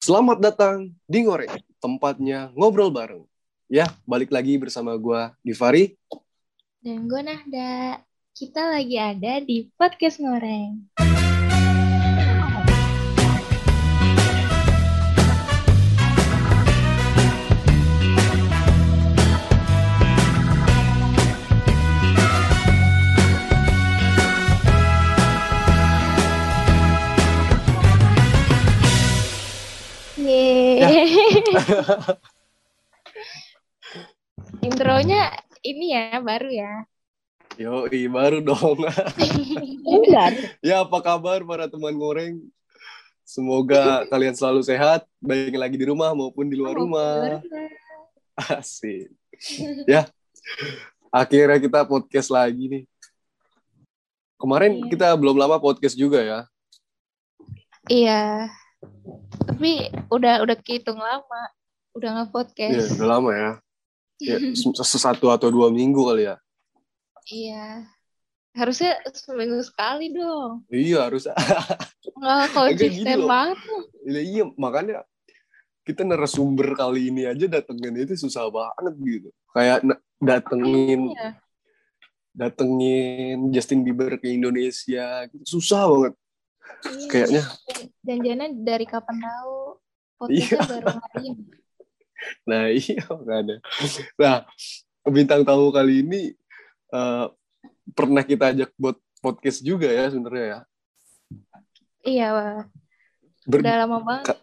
Selamat datang di Ngoreng, tempatnya ngobrol bareng. Ya, balik lagi bersama gua Divari. Dan gue Nahda. Kita lagi ada di Podcast Ngoreng. Intronya ini ya, baru ya. Yo, baru dong. Ya, apa kabar para teman ngoreng? Semoga kalian selalu sehat, baik lagi di rumah maupun di luar rumah. Asik. Ya, akhirnya kita podcast lagi nih. Kemarin Iya. kita belum lama podcast juga ya. Iya. Tapi udah udah kehitung lama. Udah nge Iya, udah lama ya. Ya, se- satu atau dua minggu kali ya. Iya. Harusnya seminggu sekali dong. Iya, harus. Nggak konsisten banget. tuh. Iya, makanya kita narasumber kali ini aja datengin itu susah banget gitu. Kayak datengin Iya. datengin Justin Bieber ke Indonesia gitu. susah banget Iya. kayaknya. Janjiannya dari kapan tahu? Iya. Podcastnya baru hari ini. Nah, iya makanya. Nah, bintang tamu kali ini eh, pernah kita ajak buat podcast juga ya sebenarnya ya. Iya. Ber- udah lama banget.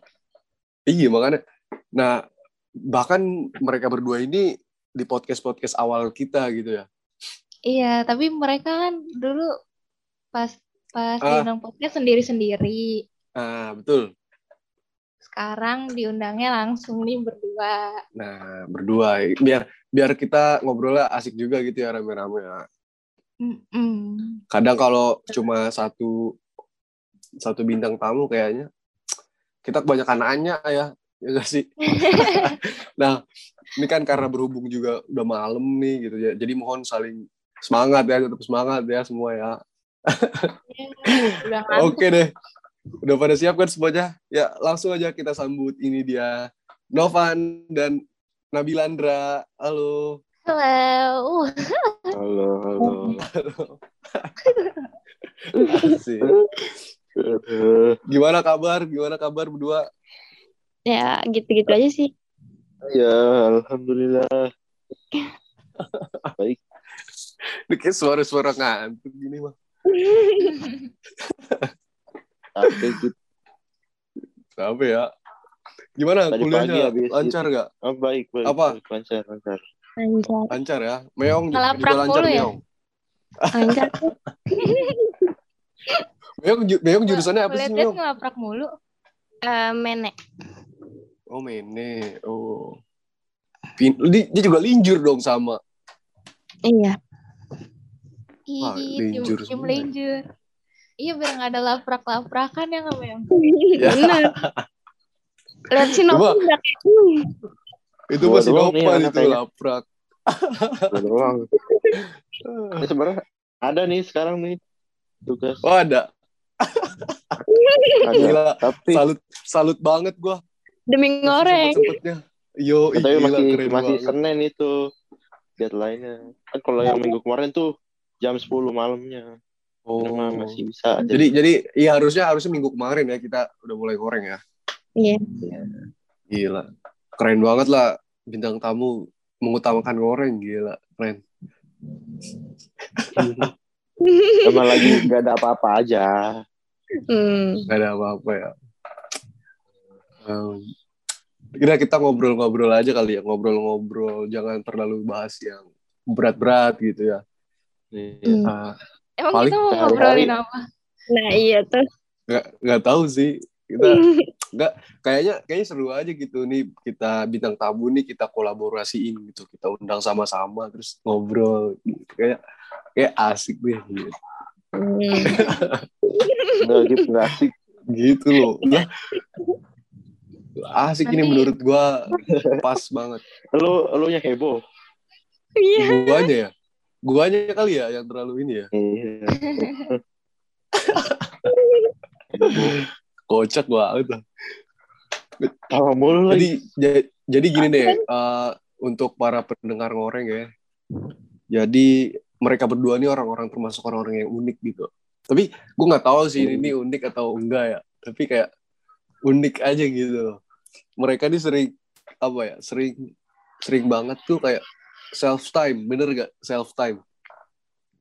Iya makanya. Nah, bahkan mereka berdua ini di podcast-podcast awal kita gitu ya. Iya, tapi mereka kan dulu pas pas Ah. diundang podcast sendiri-sendiri. Ah, betul. Sekarang diundangnya langsung nih berdua. Nah, berdua biar biar kita ngobrolnya asik juga gitu ya rame-rame ya. Mm-mm. Kadang kalau cuma satu satu bintang tamu kayaknya kita kebanyakan nanya ya, ya nggak sih? nah, ini kan karena berhubung juga udah malam nih gitu ya. Jadi mohon saling semangat ya, tetap semangat ya semua ya. Ngantuk. Oke deh. Udah pada siap kan semuanya? Ya, langsung aja kita sambut ini dia Novan dan Nabilandra. Halo. Halo. Halo, halo. Asik. Gimana kabar? Gimana kabar berdua? ya gitu-gitu aja sih. ya, alhamdulillah. Baik. Ini suara-suara ngantuk gini mah. Capek gitu. Apa ya? Gimana Tadi pagi kuliahnya? habis Lancar gak? Oh, baik, baik. Apa? baik. Lancar, lancar. Lancar. Lancar ya? Meong juga, juga lancar ya? Meong. Lancar. Meong, ju- Meong jurusannya apa sih Meong? ngelaprak mulu. Eh, menek. Oh mene. Oh. Pin- dia juga linjur dong sama. Iya. Wah, tim semua. linjur. Iya biar nggak ada laprak-laprakan ya nggak Mem? Ya. Bener. Lihat si "Hmm." Itu masih anak itu laprak. Doang. Ini sebenarnya ada nih sekarang nih tugas. Oh ada. Gila. Tapi Salut salut banget gua. demi ngoreng. Yo, tapi masih keren masih banget. Senin itu deadline-nya. Kan kalau yang minggu kemarin tuh jam 10 malamnya. Oh. Mah masih bisa. aja. Jadi jadi iya harusnya harusnya minggu kemarin ya kita udah mulai goreng ya. Iya. Gila. Keren banget lah bintang tamu mengutamakan goreng gila. Keren. Emang lagi gak ada apa-apa aja. Hmm. Gak ada apa-apa ya. Um, kira kita ngobrol-ngobrol aja kali ya, ngobrol-ngobrol, jangan terlalu bahas yang berat-berat gitu ya. Hmm. Ah, Emang Paling kita mau ngobrolin apa? Nah iya tuh. nggak nggak tahu sih kita nggak kayaknya kayaknya seru aja gitu nih kita bintang tamu nih kita kolaborasiin gitu kita undang sama-sama terus ngobrol kayak kayak asik deh gitu, Hmm. Nggak gitu, nggak asik. gitu loh Lah, asik ini menurut gua pas banget Lu, lu yang heboh. Iya. guanya ya guanya kali ya yang terlalu ini ya Iya. kocak banget lah Tawa mulu Jadi lagi. ja- jadi gini deh eh, untuk para pendengar ngoreng ya. Jadi mereka berdua ini orang-orang termasuk orang-orang yang unik gitu. Tapi gue nggak tahu sih ini unik atau enggak ya. Tapi kayak unik aja gitu. Mereka ini sering apa ya? Sering sering banget tuh kayak self time, bener gak self time?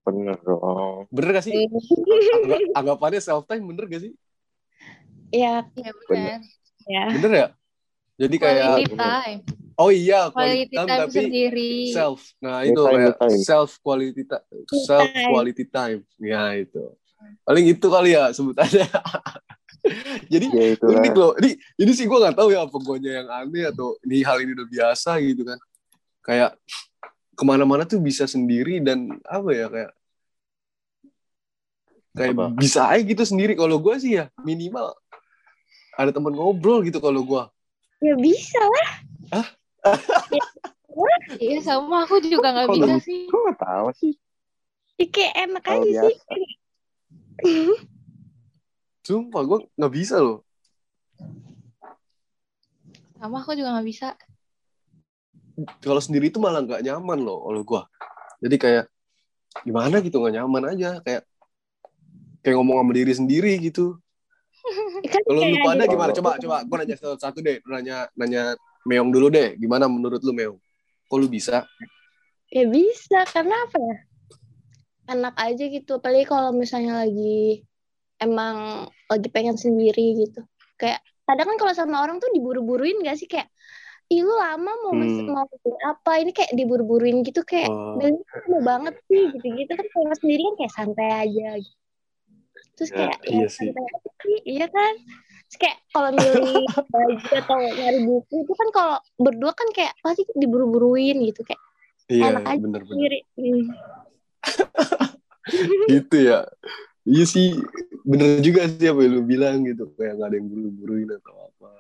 Bener dong. Bener gak sih? Anggap, anggapannya self time bener gak sih? Ya, Ya benar. ya. Bener ya? Jadi kayak Quality time. oh iya Quality time, tapi sendiri. self. Nah, itu time, time. self quality ti- self quality time. Ya itu. Paling itu kali ya sebutannya. Jadi Ya unik loh. Ini ini sih gue nggak tahu ya apa yang aneh atau ini hal ini udah biasa gitu kan. Kayak ke mana-mana tuh bisa sendiri dan apa ya kayak kayak Apa? bisa aja gitu sendiri. Kalau gue sih ya minimal ada teman ngobrol gitu kalau gue. Ya bisa lah. Iya sama aku juga nggak bisa lebih- sih. Gue gak tahu sih. Ya, kayak enak aja sih. biasa. Sumpah gue nggak bisa loh. Sama aku juga nggak bisa. Kalau sendiri itu malah nggak nyaman loh kalau gua. Jadi kayak gimana gitu nggak nyaman aja. Kayak kayak ngomong sama diri sendiri gitu. Kan kalau lu pada gitu. gimana? Coba coba gua nanya satu, satu deh. Nanya nanya Meong dulu deh. Gimana menurut lu Meong? Kok lu bisa? Ya bisa, karena apa ya? Enak aja gitu, apalagi kalau misalnya lagi emang lagi pengen sendiri gitu. Kayak kadang kan kalau sama orang tuh diburu-buruin gak sih? Kayak Ih lu lama mau Hmm. mau bikin apa ini kayak diburu-buruin gitu kayak Oh, "Bel, mau banget sih gitu-gitu kan kalau sendiri kan kayak santai aja gitu. Terus Ya, kayak ya, iya sih. santai aja sih, iya kan? Terus kayak kalau milih baju atau nyari buku itu kan kalau berdua kan kayak pasti diburu-buruin gitu kayak iya enak aja bener-bener sendiri. Hmm. gitu ya iya sih bener juga sih apa yang lu bilang gitu kayak nggak ada yang buru-buruin atau apa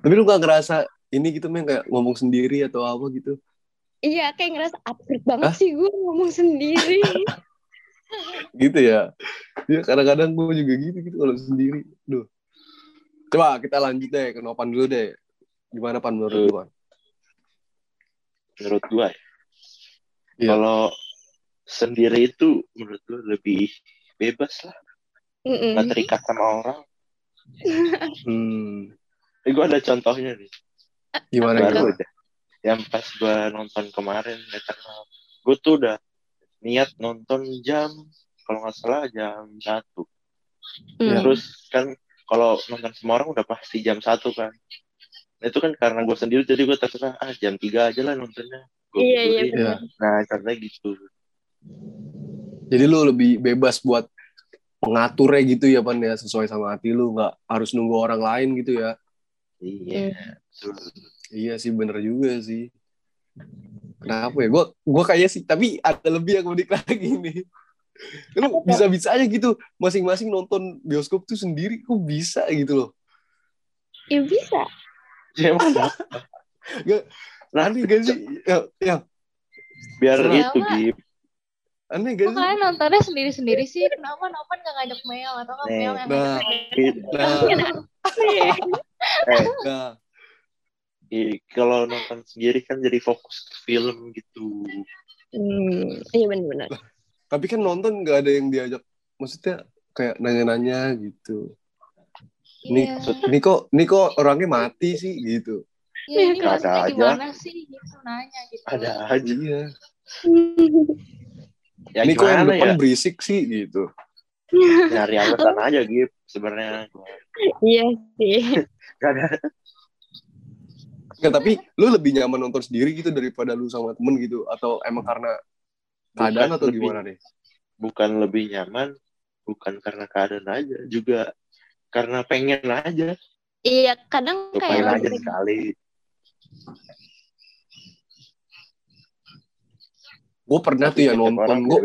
tapi lu nggak ngerasa ini gitu Meng kayak ngomong sendiri atau apa gitu Iya, kayak ngerasa absurd banget Hah? sih gue ngomong sendiri. gitu ya ya kadang-kadang gue juga gitu gitu kalau sendiri Duh. coba kita lanjut deh ke Nopan dulu deh gimana pan menurut lu Pan? Menurut gue. Iya. Kalau sendiri itu menurut gue lebih bebas lah. Gak terikat sama orang. hmm, Ini gue ada contohnya nih. Gimana baru gitu aja. Yang pas gue nonton kemarin Eternal gue tuh udah niat nonton jam kalau nggak salah jam satu. Mm. terus kan kalau nonton semua orang udah pasti jam satu kan. Nah, itu kan karena gue sendiri jadi gue terserah ah jam tiga aja lah nontonnya. Gua Iya, iya. Iya. nah caranya gitu. Jadi lu lebih bebas buat mengaturnya gitu ya pan ya? Sesuai sama hati lu nggak harus nunggu orang lain gitu ya iya. Betul. iya sih bener juga sih. Kenapa ya? Gue gue kayak sih tapi ada lebih yang unik lagi nih. Lu Apa tuh? bisa bisa aja gitu masing-masing nonton bioskop tuh sendiri kok bisa gitu loh? Ya bisa. Ya, mana? Gak, Nah, aneh gak sih? ya, ya. Biar itu Gip aneh gak Kok sih? Kalian nontonnya sendiri-sendiri sih? Kenapa Nopan gak ngajak Mel? Atau nggak Mel yang nah ngajak nah eh, nah i- kalau nonton sendiri kan jadi fokus ke film gitu. Hmm, iya benar-benar. tapi kan nonton nggak ada yang diajak. Maksudnya kayak nanya-nanya gitu. Ini Iya. ini kok ini kok orangnya mati sih gitu. Iya, ini Ada aja. gimana sih? Gitu nanya gitu. ada aja. Iya ya ini kok yang depan ya? berisik sih gitu. Nyari alasan aja Gip sebenarnya. Iya sih. Gak ada. Nggak, tapi lu lebih nyaman nonton sendiri gitu daripada lu sama temen gitu atau emang karena keadaan Bukan atau lebih- gimana deh? bukan lebih nyaman bukan karena keadaan aja juga karena pengen aja. Iya, kadang Lu kayak pengen aja lebih- sekali gue pernah tuh ya nonton gue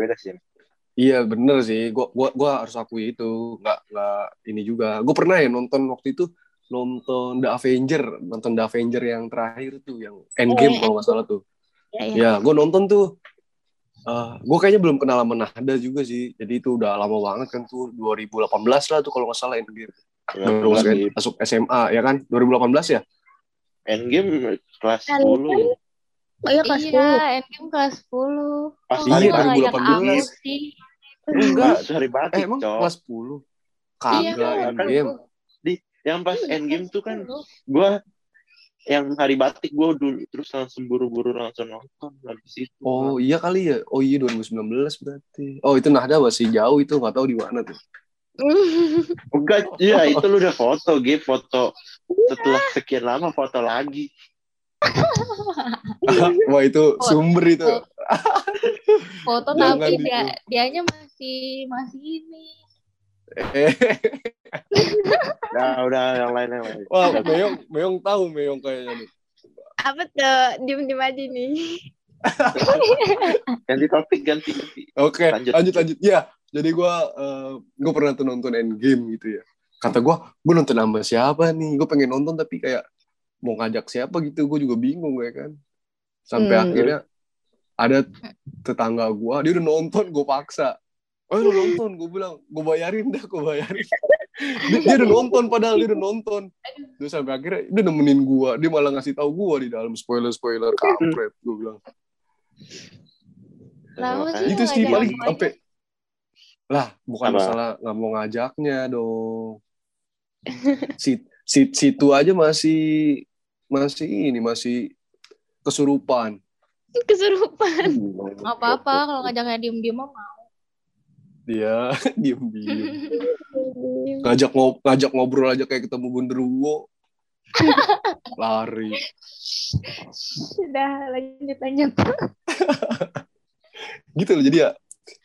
iya bener sih. Gue gua gua harus akui itu. Nggak nggak ini juga. Gue pernah ya nonton waktu itu nonton The Avenger nonton The Avenger yang terakhir tuh yang Endgame Oh, kalau nggak salah tuh. Iya, iya. ya gue nonton tuh gue kayaknya belum kenal sama Nahda juga sih. Jadi itu udah lama banget kan tuh 2018 lah tuh kalau nggak salah Endgame. Baru masuk, masuk SMA ya kan? 2018 ya? Endgame kelas Kan, 10 Oh iya kelas Iya, 10. endgame kelas 10. Pas Kok iya, nggak ngajak 2018. aku sih? enggak Pas hari eh, batik emang cok kelas 10 Iya, kagak kan. endgame yang pas Iya, endgame kelas tuh kan 10. gue yang hari batik gue dulu terus langsung buru-buru langsung nonton habis itu oh iya kali ya oh iya 2019 berarti oh itu Nahda masih jauh itu nggak tahu di mana tuh enggak iya itu lu udah foto G foto setelah sekian lama foto lagi wah itu Oh, sumber itu oh. Foto Jangan tapi dia dianya masih masih ini. eh, udah udah yang lain yang lain wah. Meong Meong tahu Meong kayaknya nih Apa tuh? Diem-diem aja nih. ganti topik ganti ganti Oke, Lanjut. lanjut lanjut. Ya, jadi gua eh, gua pernah tuh nonton Endgame gitu ya. Kata gua, gua nonton sama siapa nih? Gue pengen nonton tapi kayak mau ngajak siapa gitu, gue juga bingung ya kan. Sampai Hmm. akhirnya ada tetangga gua, dia udah nonton, gue paksa. Oh, lu nonton, gue bilang, gue bayarin dah, gue bayarin. dia, dia udah nonton, padahal dia udah nonton. Terus sampai akhirnya dia nemenin gua, dia malah ngasih tahu gua di dalam spoiler-spoiler kampret, gue bilang. Sih? itu sih paling sampai lah bukan Apa? masalah nggak mau ngajaknya dong si, si situ aja masih masih ini masih kesurupan Kesurupan. Nggak apa-apa kalau ngajaknya diem-diem mah mau. dia diem diem ngajak ngob ngajak ngobrol aja kayak ketemu genderuwo lari Sudah lanjut lanjut. gitu loh jadi ya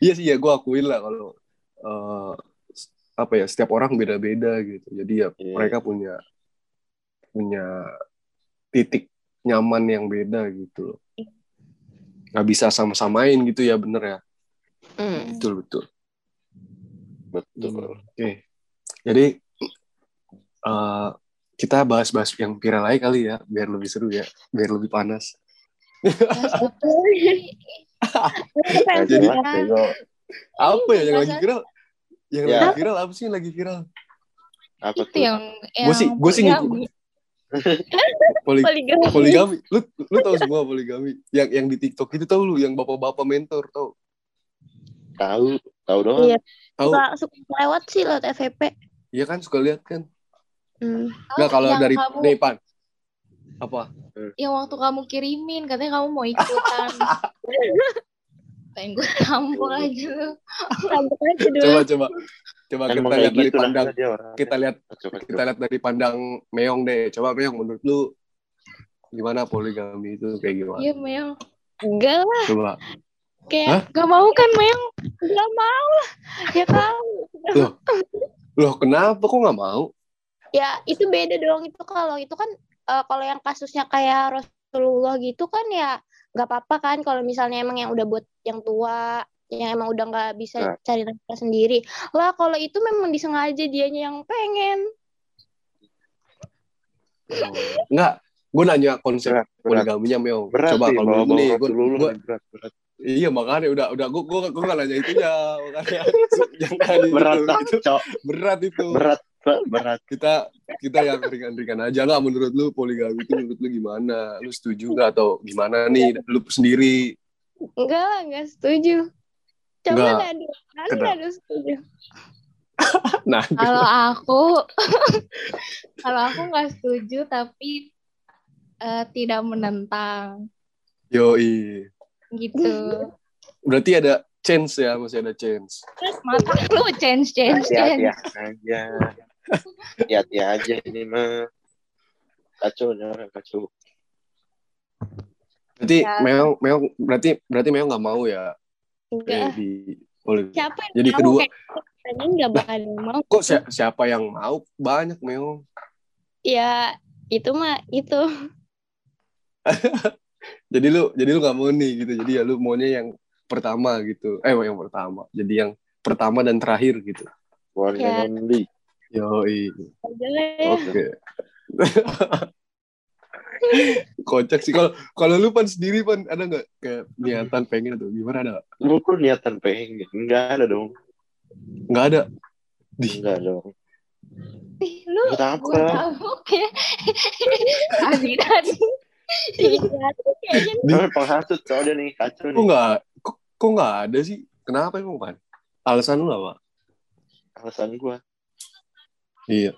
iya sih ya gue akuin lah kalau eh, apa ya setiap orang beda-beda gitu jadi ya Iya. mereka punya punya titik nyaman yang beda gitu loh. Nggak bisa sama-samain gitu ya bener ya? Hmm. betul betul. Betul. Oke. Jadi eh, kita bahas-bahas yang viral lagi kali ya biar lebih seru ya biar lebih panas. Yang Jadi- apa ya yang lagi viral? Yang Ya. lagi viral apa sih yang lagi viral? Apa Itu tuh? yang Gua sih- gua sih poligami. Poli- Poligami. poligami lu lu tahu semua poligami yang yang di TikTok itu tahu lu yang bapak-bapak mentor tahu tahu tahu doang Iya. tahu Suka, suka lewat sih lewat FVP. iya kan suka lihat kan Hmm. nggak kalau dari kamu, nih pan apa yang waktu kamu kirimin katanya kamu mau ikutan. Pengen gue tampol aja. Rambut aja dulu. coba coba coba Emang kita lihat dari gitu pandang kita lihat Coba, kita lihat dari pandang Meong deh coba Meong menurut lu gimana poligami itu kayak gimana Iya Mel. Enggak lah. coba Kayak Gak mau kan Mel? enggak mau lah. Ya tahu. loh kenapa kok nggak mau Ya itu beda dong. Itu kalau itu kan eh, kalau yang kasusnya kayak Rasulullah gitu kan ya nggak apa-apa kan kalau misalnya emang yang udah buat yang tua yang emang udah nggak bisa Nah. cari nafkah sendiri. Lah kalau itu memang disengaja dianya yang pengen. Oh, nggak gue nanya konsep berat poligaminya Meong berat coba kalau bawa nih gue berat Iya makanya udah udah gue gue gue nanya itunya makanya. Jangan itu, berat itu berat itu. Berat berat. Kita kita yang ringan-ringan aja nggak menurut lu poligami itu menurut lu gimana? Lu setuju nggak atau gimana nih? Lu sendiri. Enggak lah enggak setuju coba Kenapa? Nadu setuju. Nah Kalau aku, kalau aku nggak setuju tapi eh, tidak menentang. Yoi. Gitu. berarti ada chance ya masih ada chance Mata lu change change hati-hati change. aja hati-hati aja ini mah. Kacau nih orang kacau. Berarti Ya. Meong Meong berarti berarti Meong nggak mau ya enggak. Eh, di siapa yang Jadi mau kedua- nggak bakal mau. kok si- siapa yang mau? Banyak Meong ya itu mah itu. Jadi lu jadi lu nggak mau nih gitu. Jadi ya lu maunya yang pertama gitu. Eh yang pertama. Jadi yang pertama dan terakhir gitu. One Ya. and only ya oke kocak sih kalau kalau lu pan sendiri pan ada nggak kayak niatan pengen atau gimana ada nggak? buku niatan pengen enggak ada dong nggak ada di enggak dong Lu Buat apa? gua tahu kayak tadi tadi. Iya, kayaknya Lu penghasut soalnya nih kacau Kok nih. nggak kok, kok nggak ada sih? Kenapa emang Pan? Alasan lu apa? Alasan gua. Iya.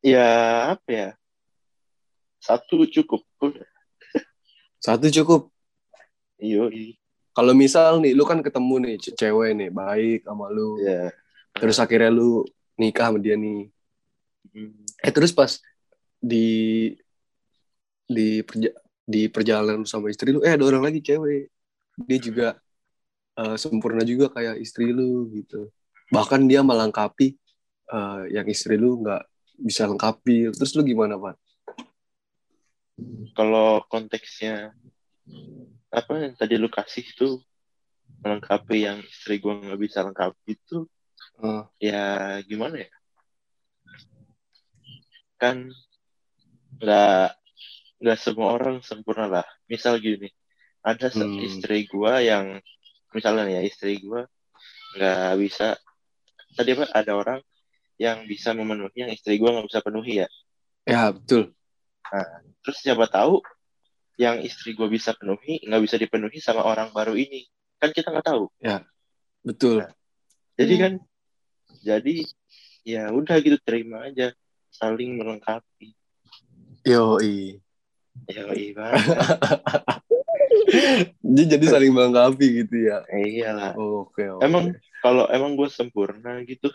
Ya apa ya? Satu cukup. Satu cukup. Iyo, Kalau misal nih, lu kan ketemu nih ce- cewek nih, baik sama lu. ya. Terus akhirnya lu nikah sama dia nih. Hmm. Eh terus pas di di perja- di perjalanan sama istri lu, eh ada orang lagi cewek. Dia juga eh, sempurna juga kayak istri lu gitu. Bahkan dia melengkapi eh, yang istri lu nggak bisa lengkapi. Terus lu gimana, Pak? Kalau konteksnya apa yang tadi lu kasih itu melengkapi yang istri gua nggak bisa lengkapi itu Eh, ya gimana ya? Kan nggak nggak semua orang sempurna lah. Misal gini, ada Hmm. istri gua yang misalnya ya istri gua nggak bisa tadi apa ada orang yang bisa memenuhi yang istri gua nggak bisa penuhi ya. ya betul. Terus siapa tahu yang istri gue bisa penuhi nggak bisa dipenuhi sama orang baru ini kan kita nggak tahu. Betul. Jadi Hmm. kan jadi ya udah gitu terima aja saling melengkapi. Yoi. Ya iya Jadi jadi saling melengkapi gitu ya. iyalah. Oke, oke. Emang kalau emang gue sempurna gitu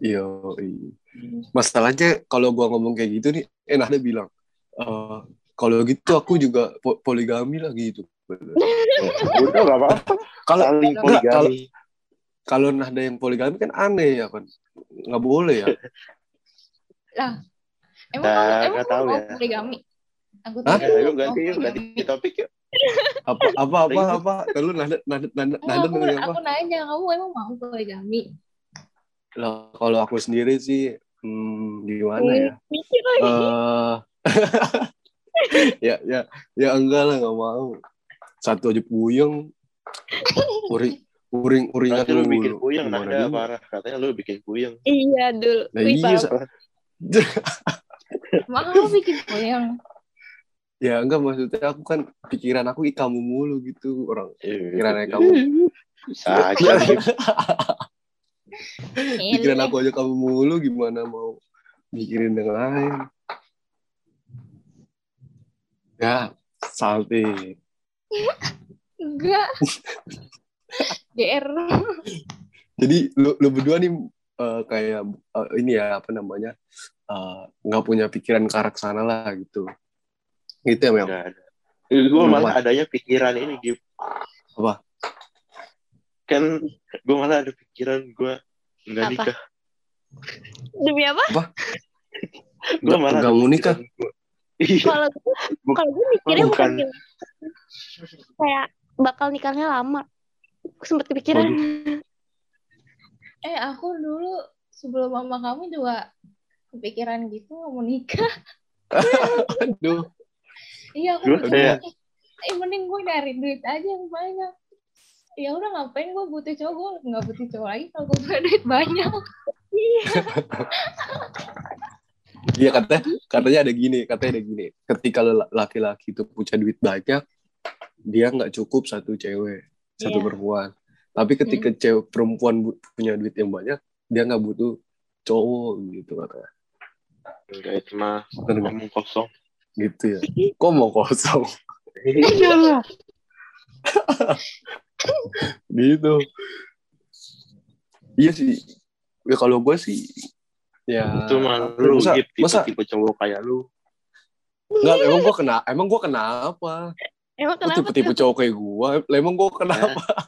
Yoi. Masalahnya kalau gua ngomong kayak gitu nih, eh Nahda bilang, "Eh, kalau gitu aku juga po- poligami lah gitu. ya, udah gak apa-apa Kalau poligami. kalau Nahda yang poligami kan aneh ya kan, nggak boleh ya. Emang Nah, kamu emang tahu mau ya. poligami? Aku Ya, yuk mau ganti yuk ganti poligami. topik yuk. Apa apa apa apa? Kalau Nahda Nahda Nahda, Nahda aku, aku nanya, kamu emang mau poligami? Lah, kalau aku sendiri sih, hmm, gimana ya? mikir lagi. Eh, ya ya ya enggak lah nggak mau. Satu aja puyeng, uring uring uringan Nanti lu dulu. bikin puyeng nah ada parah katanya lu bikin puyeng. Iya, dul. Nah, Wih, iya, Emang kamu bikin puyeng? ya enggak maksudnya aku kan pikiran aku kamu mulu gitu orang pikirannya Eh, kamu bisa aja. pikiran aku aja kamu mulu gimana mau mikirin yang lain ya salty Enggak. GR. jadi lu, lu berdua nih eh, kayak eh, ini ya apa namanya eh, nggak punya pikiran ke arah sana lah gitu gitu ya Mel. Gue malah adanya pikiran ini gitu. Apa? Kan gue malah ada pikiran gue nggak Apa? nikah. Demi apa? Gue Nggak- malah nggak mau nikah? Iya. Kalau gue, kalau gue mikirnya bukan, bukan. kayak- kayak bakal nikahnya lama. Sempet kepikiran. Eh, aku dulu sebelum mama kamu juga kepikiran gitu mau nikah. aduh Iya, aku udah ya? eh mending gue nyari duit aja yang banyak. Ya udah ngapain gue butuh cowok, gue nggak butuh cowok lagi kalau gue punya duit banyak. Iya katanya katanya ada gini, katanya ada gini. Ketika lo laki-laki itu punya duit banyak, dia nggak cukup satu cewek, satu Iya. perempuan. Tapi ketika cewek perempuan punya duit yang banyak, dia nggak butuh cowok gitu katanya. Enggak itu mah ngomong kosong. Gitu ya. Kok mau kosong? Iyalah. Gitu. Iya sih. Ya kalau gue sih ya Itu mah lu masa, Gip, masa tipe-tipe cowok kayak lu. Enggak, emang gue kena emang gue kenapa? Emang Lu kenapa tipe-tipe cowok kayak gue, emang gue kenapa?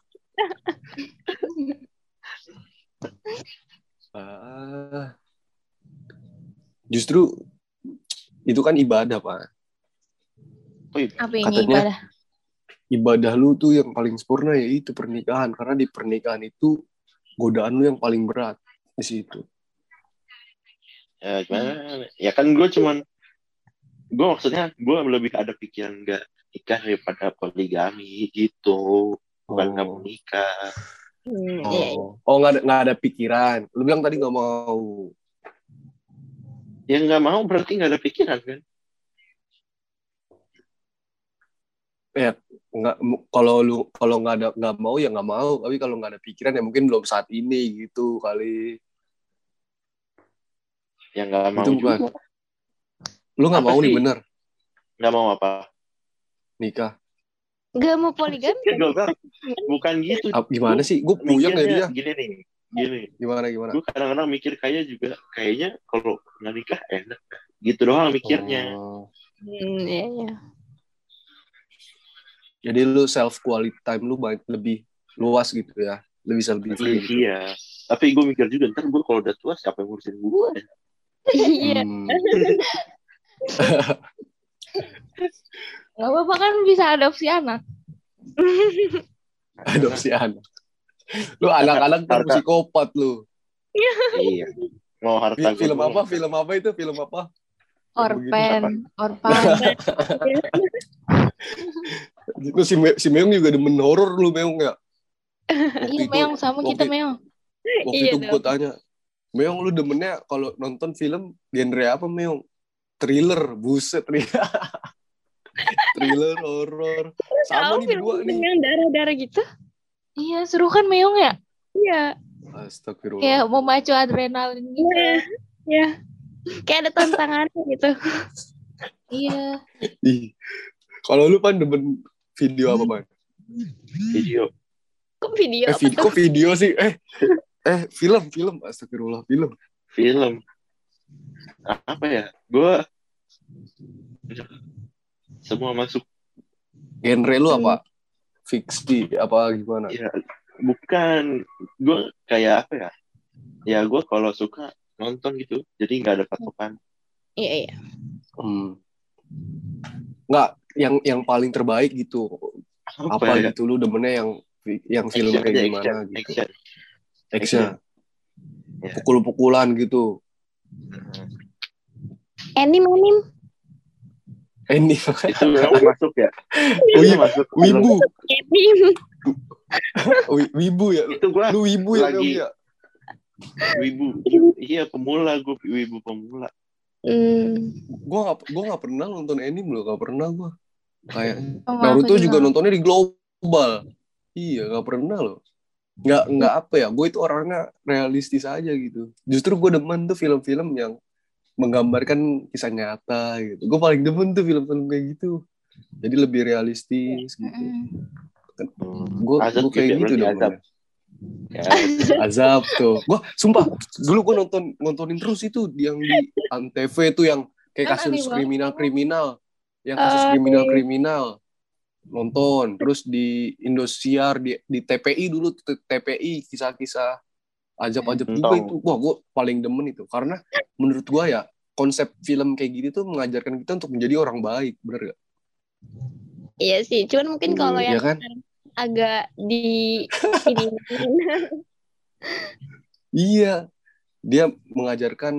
Ah. Justru itu kan ibadah, Pak. Oh, iya. Apa ini Katanya- ibadah? Ibadah lu tuh yang paling sempurna yaitu pernikahan karena di pernikahan itu godaan lu yang paling berat di situ. Ya gimana? Ya kan gue cuman gue maksudnya gue lebih ada pikiran nggak nikah daripada poligami gitu. Bukan nggak mau nikah. Hmm, iya, iya. Oh, oh nggak ada nggak ada pikiran. Lu bilang tadi nggak mau. yang nggak mau berarti nggak ada pikiran kan nggak mu- kalau lu kalau nggak ada nggak mau ya nggak mau. Tapi kalau nggak ada pikiran ya mungkin belum saat ini gitu kali. Yang nggak mau itu bukan. Juga lu nggak mau nih sih? bener? Nggak mau apa? Nikah. Gak mau poligami. Gak, gak. bukan gitu. Gimana sih? Gue puyeng ya dia. gini nih gini. Gimana gimana? Gue kadang-kadang mikir kayak juga kayaknya kalau nggak nikah enak. Gitu doang mikirnya. Oh. Hmm, iya, iya. Jadi lu self quality time lu banyak lebih luas gitu ya lu bisa lebih free gitu. iya tapi gue mikir juga ntar gue kalau udah tua siapa yang ngurusin gue Iya. Hmm. Gak apa-apa kan bisa adopsi anak. adopsi anak lu anak-anak kan Harta. psikopat lu iya mau harta Fi- gue film doang. apa film apa itu film apa Orpen, orpan. Lu si, Me- si Meong juga demen horor lu Meong ya waktu Iya, Meong sama kita waktu- Meong. waktu Iya itu gue tanya Meong lu demennya kalau nonton film genre apa Meong thriller buset nih thriller horor sama Tahu nih film berdua nih yang darah-darah gitu? Iya, seru kan Meong ya? Iya. Astagfirullah Kayak memacu adrenalin gitu. Iya. Iya. Kayak ada tantangannya gitu. Iya. Ih. kalau lu pan demen video apa pan video. Kok video? Eh video kok video sih? Eh eh film film. Astagfirullah film. Film. Apa ya? Gue semua masuk. Genre lu apa? Fiksi apa gimana? Ya bukan. Gue kayak apa ya? Ya gue kalau suka nonton gitu jadi nggak ada patokan. Iya, iya. Hmm. Nggak, yang yang paling terbaik gitu. apa, Apa ya gitu lu demennya yang yang film action kayak gimana action, gitu. action. Action. Ya. Pukul-pukulan gitu. Anim, anim. Ini itu masuk ya Wih, itu masuk wibu, wibu ya. itu gue Lu wibu ya, Lagi. Ya. wibu iya pemula gue wibu pemula Hmm. Gua nggak gua nggak pernah nonton anime loh, nggak pernah gua. Kayak Oh, Naruto juga nontonnya di global. Iya, nggak pernah loh. Nggak nggak apa ya, gue itu orangnya realistis aja gitu. Justru gue demen tuh film-film yang menggambarkan kisah nyata gitu. Gue paling demen tuh film-film kayak gitu. Jadi lebih realistis gitu. Hmm. Gue kayak gitu azab. Ya, Azab tuh. Gue sumpah dulu gue nonton nontonin terus itu yang di Antv tuh yang kayak kasus kriminal-kriminal, yang kasus kriminal-kriminal nonton. Terus di Indosiar di di TPI dulu TPI kisah-kisah ajab-ajab Hmm. juga itu. Wah gue paling demen itu karena menurut gue ya konsep film kayak gini tuh mengajarkan kita untuk menjadi orang baik, bener gak? Iya sih, cuman mungkin kalau Iya yang kan? Agak di ini Iya, dia mengajarkan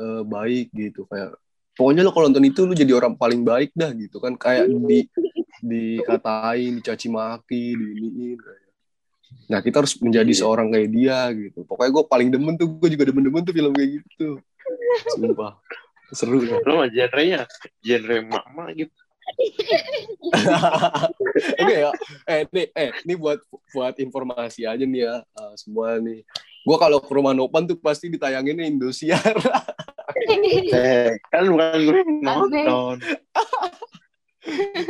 eh, baik gitu kayak pokoknya lo kalau nonton itu lu jadi orang paling baik dah gitu kan kayak di dikatain, dicaci maki, diiniin kayak. Nah kita harus menjadi Iya. seorang kayak dia gitu. Pokoknya gue paling demen tuh, gue juga demen-demen tuh film kayak gitu. Sumpah, seru kan. lo mah genre-nya genre mama gitu Oke ya, eh nih, eh ini buat buat informasi aja nih ya eh, semua nih. Gue kalau ke rumah Nopan tuh pasti ditayanginnya Indosiar. eh kan bukan gue nonton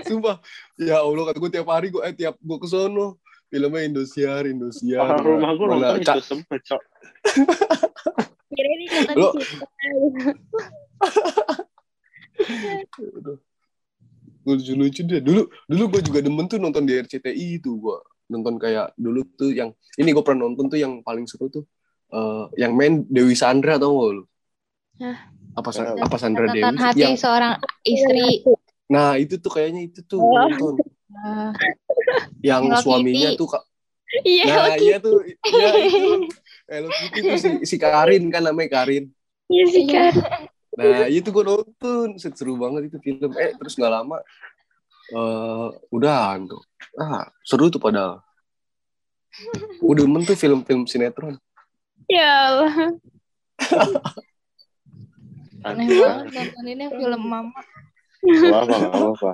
Sumpah. Ya Allah kata gue tiap hari gue eh tiap gue ke sono filmnya Indosiar, Indosiar. orang rumah gue nonton itu semua cok kira ini kata Lo- di situ. Lucu-lucu deh. Dulu dulu gue juga demen tuh nonton di RCTI itu gue nonton kayak dulu tuh yang ini gue pernah nonton tuh yang paling seru tuh eh, yang main Dewi Sandra tau gak lu? Hah? Apa Sa- apa Sandra Dewi? Hati Yang, seorang istri. nah itu tuh kayaknya itu tuh Oh. nonton Nah, yang Hello suaminya Kitty. tuh Kak- Iya, Nah, iya tuh, iya itu. Hello Kitty tuh si, si Karin kan namanya Karin. Iya sih kan. Nah, itu gue nonton, Set, seru banget itu film. Eh, terus nggak lama, eh udah tuh. Ah, seru tuh padahal. Gue demen tuh film-film sinetron. Ya Allah. Aneh banget nontoninnya film mama. Gak apa gak apa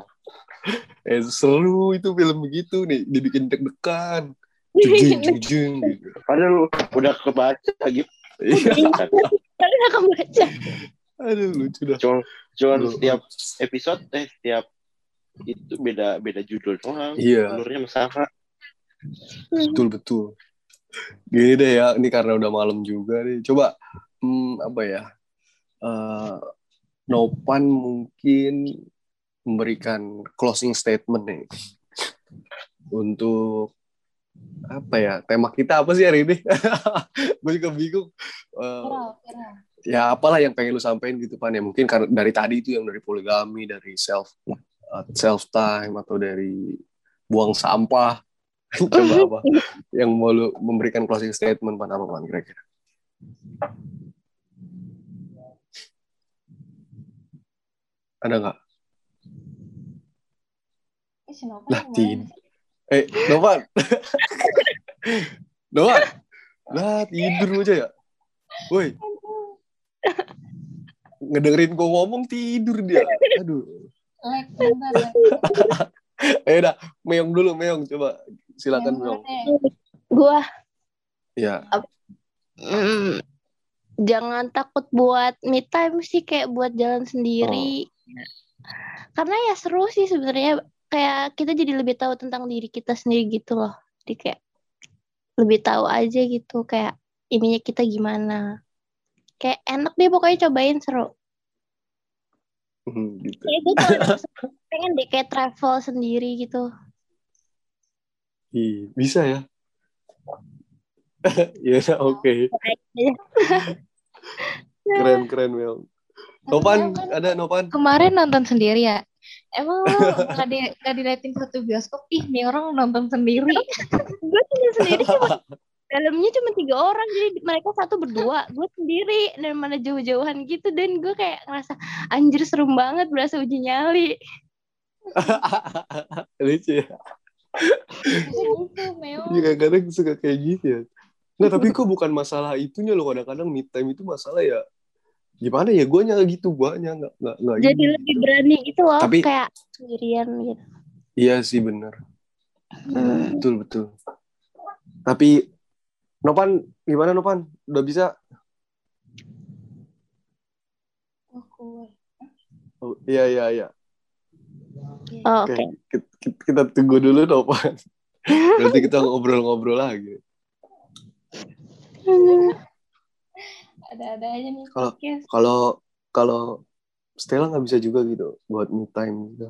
Eh, seru itu film begitu nih, dibikin deg-degan. Jujung, jujung gitu. Padahal udah kebaca gitu. Iya, Tapi aku baca. Aduh lucu dah. Cuman, cuman Aduh. setiap episode eh setiap itu beda beda judul doang. Iya. Alurnya sama. Betul betul. Gini deh ya, ini karena udah malam juga nih. Coba hmm, apa ya? eh Nopan mungkin memberikan closing statement nih untuk apa ya tema kita apa sih hari ini? Gue juga bingung. Eh, Viral, viral. Ya apalah yang pengen lu sampein gitu pan. Ya mungkin karena dari tadi itu yang dari poligami dari self self time atau dari buang sampah. Coba apa yang mau lu memberikan closing statement pan? Apa pan kira-kira? Ada nggak? Eh, lah tid sih? eh Novan. Novan. Lah tidur aja ya? Woi ngedengerin gua ngomong tidur dia aduh Lek, bentar, Lek. eh dah meong dulu meong coba silakan meong mana? Gua ya mm, jangan takut buat me time sih kayak buat jalan sendiri. Karena ya seru sih sebenarnya kayak kita jadi lebih tahu tentang diri kita sendiri gitu loh. Jadi kayak lebih tahu aja gitu kayak ininya kita gimana. Kayak enak deh pokoknya cobain seru. Hmm, gitu Kayak gue kalau pengen deh kayak travel sendiri gitu. Ih, bisa ya ya udah, oke keren keren meong Nopan Kan ada Nopan Kemarin nonton sendiri ya? Emang lo nggak di, nggak diliatin satu bioskop? Ih, nih orang nonton sendiri. gue tinggal sendiri cuma dalamnya cuma tiga orang jadi mereka satu berdua. Gue sendiri dan mana jauh-jauhan gitu dan. Gue kayak ngerasa anjir serem banget berasa uji nyali. Lucu ya. Gitu. Iya, kadang-kadang suka kayak gitu ya. Nah tapi kok bukan masalah itunya loh. Kadang-kadang mid time itu masalah ya gimana ya gue nggak gitu gue nggak nggak nggak jadi gitu. lebih berani gitu loh Tapi- kayak sendirian gitu. Iya sih bener. Hmm. betul betul. Tapi Nopan gimana Nopan udah bisa Aku- oh, iya iya iya oh, Oke, oke kita, kita- kita tunggu dulu Nopan. Berarti kita ngobrol-ngobrol lagi. Ada-ada aja nih Kalau-. Kalau kalau Stella nggak bisa juga gitu buat me time gitu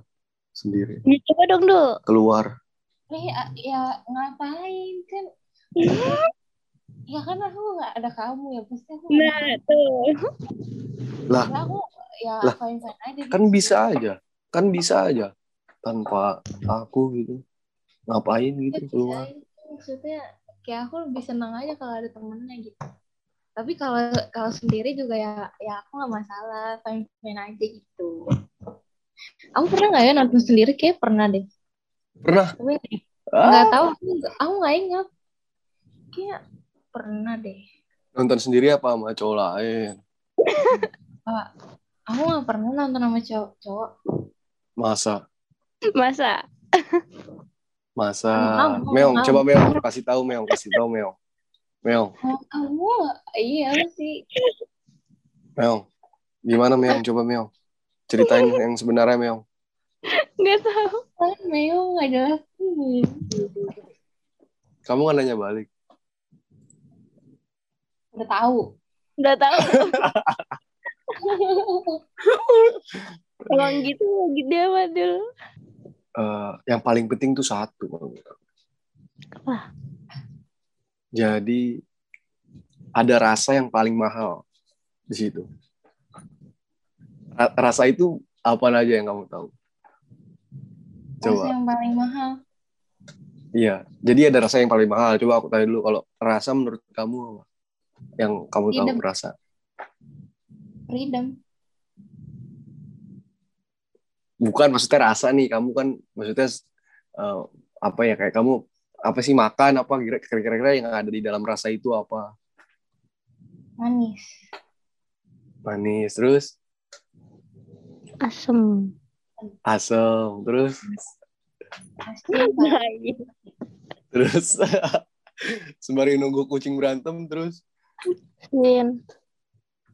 sendiri Ya, coba dong dulu keluar. Nih, ya, ya ngapain kan? Ya kan aku nggak ada kamu ya pasti aku nah tuh. Lah, Ya, aku ya Lah, fine fine aja kan gitu. bisa aja, kan bisa aja. Tanpa aku gitu. Ngapain Ya, gitu bisa keluar. maksudnya kayak aku lebih senang aja kalau ada temennya gitu. Tapi kalau kalau sendiri juga ya ya aku nggak masalah fine fine aja gitu. Aku pernah nggak ya nonton sendiri? Kayak pernah deh. Pernah? tapi nggak Ah, tahu aku nggak- aku nggak ingat. Kayak pernah deh nonton sendiri apa sama cowok lain? aku nggak pernah nonton sama cowok cowok Masa? masa Masa? Kamu, Meong, kamu. coba Meong, kasih tahu Meong, kasih tahu Meong. Meong, kamu iya sih Meong. Gimana Meong? Coba Meong. Ceritain yang sebenarnya Meong. nggak tahu kan Meo nggak jelas Hmm. Kamu kan nanya balik. Udah tahu udah tahu emang gitu gede amat dulu Eh, yang paling penting tuh satu. Apa? Jadi ada rasa yang paling mahal di situ. Ra- Rasa itu apa aja yang kamu tahu? rasa Coba. yang paling mahal Iya. Jadi ada rasa yang paling mahal. Coba aku tanya dulu kalau rasa menurut kamu apa? Yang kamu tahu Idem. rasa. freedom Bukan maksudnya rasa nih. Kamu kan maksudnya eh, apa ya kayak kamu apa sih makan apa kira-kira yang ada di dalam rasa itu apa? manis Manis terus Asem. asem terus terus sembari nunggu kucing berantem terus Sin.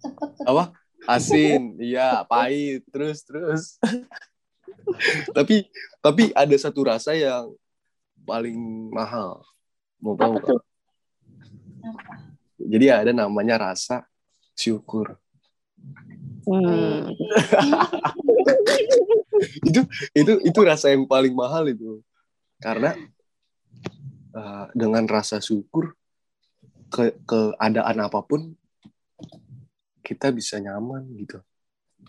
cepet cepet. apa asin iya pahit terus terus tapi tapi ada satu rasa yang paling mahal mau tahu Apa tuh? Apa? jadi ada namanya rasa syukur Hmm. itu itu itu rasa yang paling mahal itu karena uh, dengan rasa syukur ke keadaan apa pun kita bisa nyaman gitu.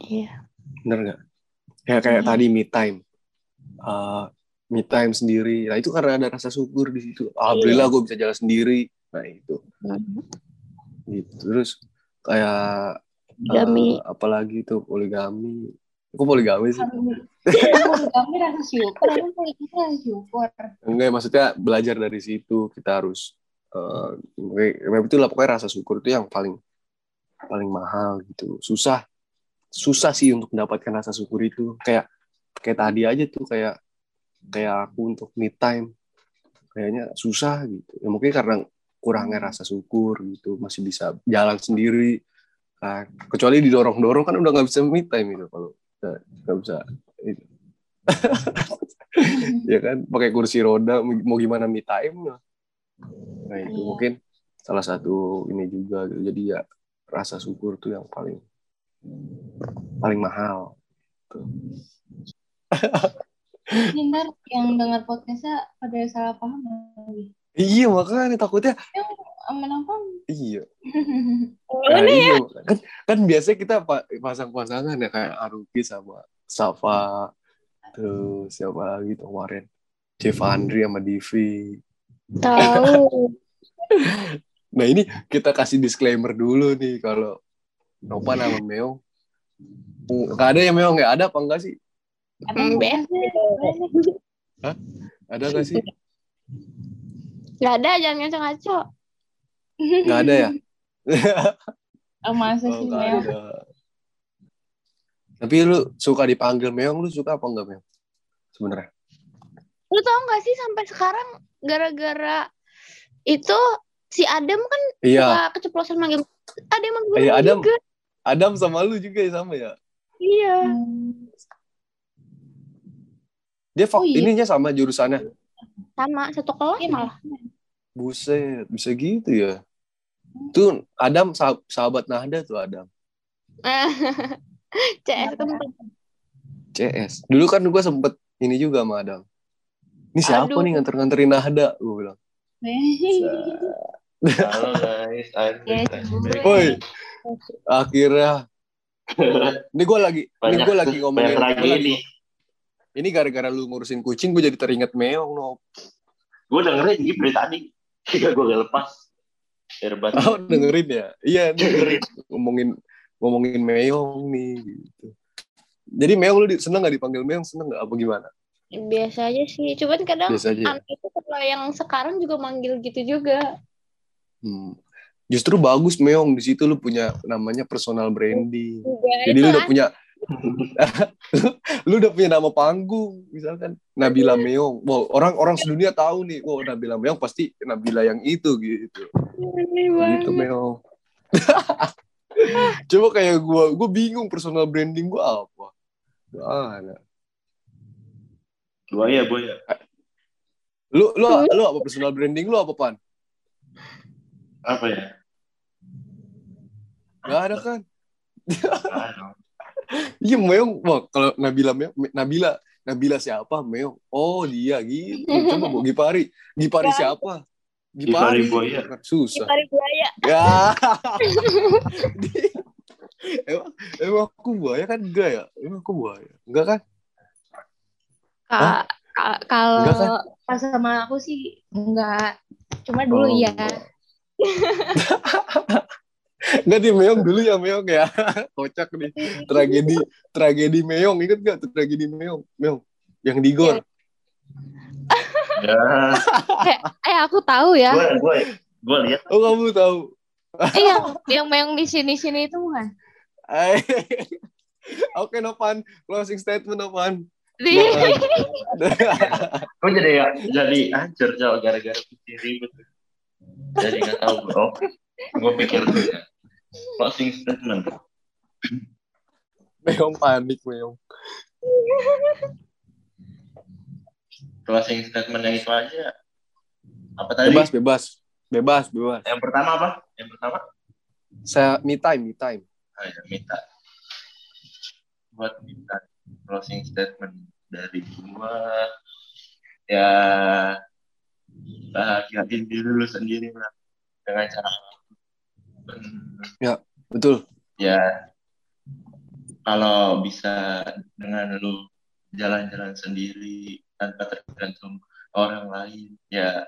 Iya. bener nggak? Ya kayak Iya. tadi me time. Uh, me time sendiri. Nah itu karena ada rasa syukur di situ. Alhamdulillah gue bisa jalan sendiri. Nah itu. Hmm. gitu. Terus kayak Gami. uh, apalagi itu poligami. Kok poligami sih? Rasa syukur, aku politik rasa syukur. Enggak, maksudnya belajar dari situ. Kita harus uh, itu lah pokoknya rasa syukur itu yang paling paling mahal gitu. Susah susah sih untuk mendapatkan rasa syukur itu. Kayak kayak tadi aja tuh kayak kayak aku untuk me time kayaknya susah gitu. Ya mungkin karena kurangnya rasa syukur gitu, masih bisa jalan sendiri. Nah, kecuali didorong-dorong kan udah nggak bisa me time itu kalau nggak bisa itu. ya kan pakai kursi roda mau gimana me time. Nah itu Iya. mungkin salah satu ini juga gitu. jadi ya rasa syukur tuh yang paling paling mahal ntar yang dengar podcastnya pada salah paham lagi. iya makanya takutnya Aman apa? iya Nah, ya? iya. kan kan biasanya kita pa- pasang-pasangan ya kayak Aruki sama Safa terus siapa lagi tuh kemarin Devandri sama Divi Tahu. Nah ini kita kasih disclaimer dulu nih kalau Nopan sama Meong. Gak ada ya Meong ya? Ada apa enggak sih? BS. Ada gak sih? Gak ada, jangan ngaco-ngaco. Gak ada ya? Oh, masa Oh, sih, Mel? ada. Tapi lu suka dipanggil Meong, lu suka apa enggak Meong? Sebenarnya. Lu tau gak sih sampai sekarang gara-gara itu si Adam kan Iya, suka keceplosan manggil ada yang manggil Iya, Adam. juga. Adam sama lu juga ya sama ya? Iya. Hmm. Dia Oh, iya. ininya sama jurusannya. Sama satu kelas Iya, malah. Buset, bisa gitu ya? Tuh Adam sah- sahabat Nahda tuh Adam. CS. CS. Dulu kan gue sempet ini juga sama Adam. Ini siapa Aduh. nih nganter-nganterin Nahda? Gue bilang. Halo guys, back. Woi, akhirnya ini gue lagi ini Banyak- gue lagi ngomongin lagi ini. ini gara-gara lu ngurusin kucing gue jadi teringat meong no. Gue dengerin gitu dari tadi. Jika gue gak lepas. Earbuds. Oh dengerin ya? Iya dengerin ngomongin ngomongin meong nih gitu. Jadi meong lu seneng gak dipanggil meong seneng gak apa gimana? Biasa aja sih. Cuman kadang ya? anak itu kalau yang sekarang juga manggil gitu juga. Hmm. Justru bagus meong di situ lu punya namanya personal branding. Juga Jadi lu udah kan. punya lu udah punya nama panggung misalkan Nabila Meong. Wow, orang-orang sedunia tahu nih, wow Nabila Meong pasti Nabila yang itu gitu. Gitu Meong. Coba kayak gua, gua bingung personal branding gua apa. Gak ada. Buaya, buaya. Lu lu lu apa personal branding lu apa pan? Apa ya? Gak ada kan? Iya Meong, wah kalau Nabila Meong, Nabila Nabila siapa Meong? Oh dia gitu. Coba Bu Gipari, Gipari Gak. siapa? Gipari Buaya. Susah. Tarik buaya. Ya. emang, emang aku buaya kan enggak ya? Emang aku buaya. Enggak kan? Ka- ka- kalau Enggak kan? pas sama aku sih enggak. Cuma dulu Oh, iya. enggak. Di Meong dulu ya Meong ya. Kocak nih. Tragedi tragedi Meong inget gak tuh tragedi Meong? Meong yang di gor. Ya, Eh, eh aku tahu ya. gue gue gue lihat Oh kamu tahu? eh yang yang yang di sini sini itu kan. Eh, Oke Novan, closing statement Novan. Kok jadi ya jadi hancur jauh gara-gara pikir ribet. Jadi nggak tahu bro. Gue pikir dulu ya. Closing statement. Meong panik, Meong. Closing statementnya itu aja. Apa tadi? Bebas, bebas. Bebas, bebas. Yang pertama apa? Yang pertama? Saya me time, me time. Ah, ya, minta. Buat minta closing statement dari gua ya bahagiain diri lu sendiri lah dengan cara apa pun. Betul. ya kalau bisa dengan lu jalan-jalan sendiri tanpa tergantung orang lain ya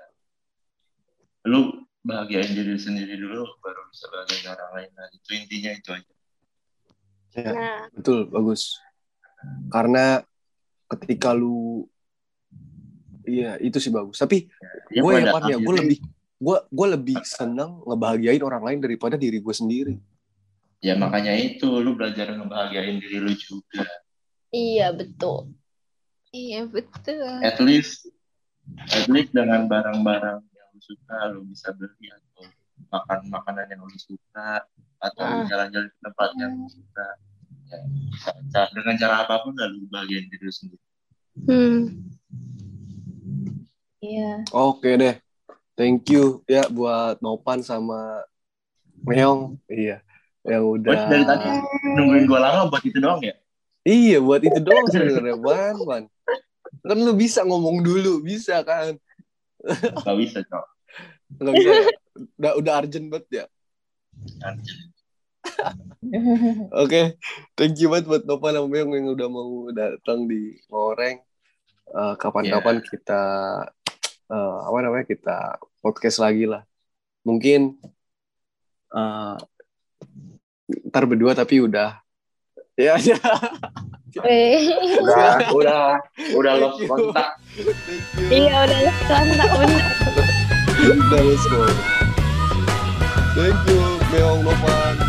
lu bahagiain diri sendiri dulu baru bisa bahagiain orang lain nah itu intinya itu aja Nah, Betul, bagus. Karena ketika lu Iya, itu sih bagus. Tapi Ya, gue ya, Pan, ya, gue lebih gue gue lebih senang ngebahagiain orang lain daripada diri gue sendiri. ya makanya itu lu belajar ngebahagiain diri lu juga iya betul. Iya betul. at least at least dengan barang-barang yang lu suka lu bisa beli atau makan makanan yang lu suka atau Ah. jalan-jalan ke tempat yang lu suka dengan cara apa pun lah lu bahagiain diri sendiri Hmm. Iya. Oke deh. Thank you ya buat Nopan sama Meong. Iya. Yang udah Buat dari tadi nungguin gua lama buat itu doang ya Iya, buat itu doang sebenarnya, Ban, Ban. Kan lu bisa ngomong dulu, bisa kan? gak bisa cok Nggak bisa. ya? Udah udah urgent banget ya. Oke, thank you banget buat Nova sama Meong yang udah mau datang di Ngoreng. Eh, Kapan-kapan kita eh, apa namanya kita podcast lagi lah. Mungkin eh, ntar berdua tapi udah ya ya. Udah udah udah lost kontak iya udah kontak bener. Udah let's go. Thank you Meong Novan.